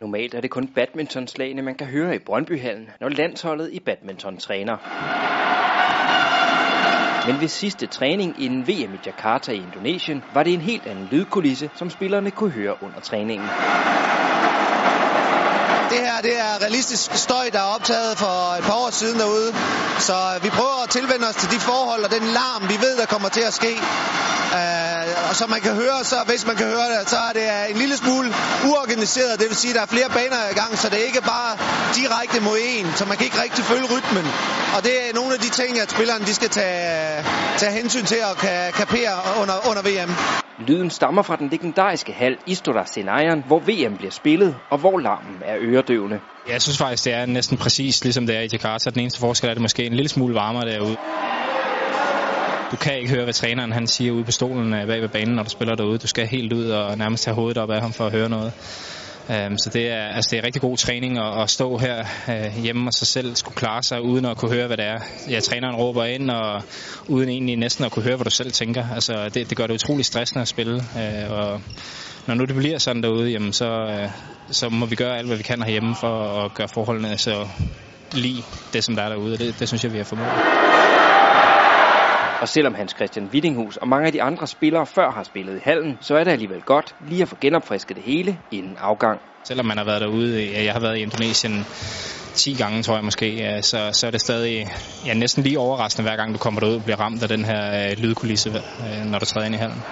Normalt er det kun badmintonslagene, man kan høre i Brøndbyhallen, når landsholdet i badminton træner. Men ved sidste træning inden VM i Jakarta i Indonesien, var det en helt anden lydkulisse, som spillerne kunne høre under træningen. Det her det er realistisk støj, der er optaget for et par år siden derude. Så øh, vi prøver at tilvende os til de forhold og den larm, vi ved, der kommer til at ske. Øh, Uh, og som man kan høre, så hvis man kan høre det, så er det en lille smule uorganiseret. Det vil sige, at der er flere baner i gang, så det er ikke bare direkte mod en, så man kan ikke rigtig følge rytmen. Og det er nogle af de ting, at spillerne de skal tage, tage hensyn til og kan kapere under, under VM. Lyden stammer fra den legendariske hal Istora Senayan, hvor VM bliver spillet, og hvor larmen er øredøvende. Jeg synes faktisk, det er næsten præcis ligesom det er i Jakarta. Den eneste forskel er, at det måske en lille smule varmere derude. Du kan ikke høre, hvad træneren han siger ude på stolen øh, bag ved banen, når du spiller derude. Du skal helt ud og nærmest tage hovedet op af ham for at høre noget. Um, så det er, altså det er rigtig god træning at, at stå her øh, hjemme og sig selv skulle klare sig uden at kunne høre, hvad det er. Ja, træneren råber ind, og uden egentlig næsten at kunne høre, hvad du selv tænker. Altså, det, det gør det utrolig stressende at spille. Øh, og når nu det bliver sådan derude, jamen, så, så må vi gøre alt, hvad vi kan herhjemme for at gøre forholdene så lige det, som der er derude. Det, det synes jeg, vi har formået. Og selvom Hans Christian Wittinghus og mange af de andre spillere før har spillet i hallen, så er det alligevel godt lige at få genopfrisket det hele inden afgang. Selvom man har været derude, jeg har været i Indonesien 10 gange, tror jeg måske, så, så er det stadig ja, næsten lige overraskende, hver gang du kommer derud og bliver ramt af den her øh, lydkulisse, øh, når du træder ind i hallen.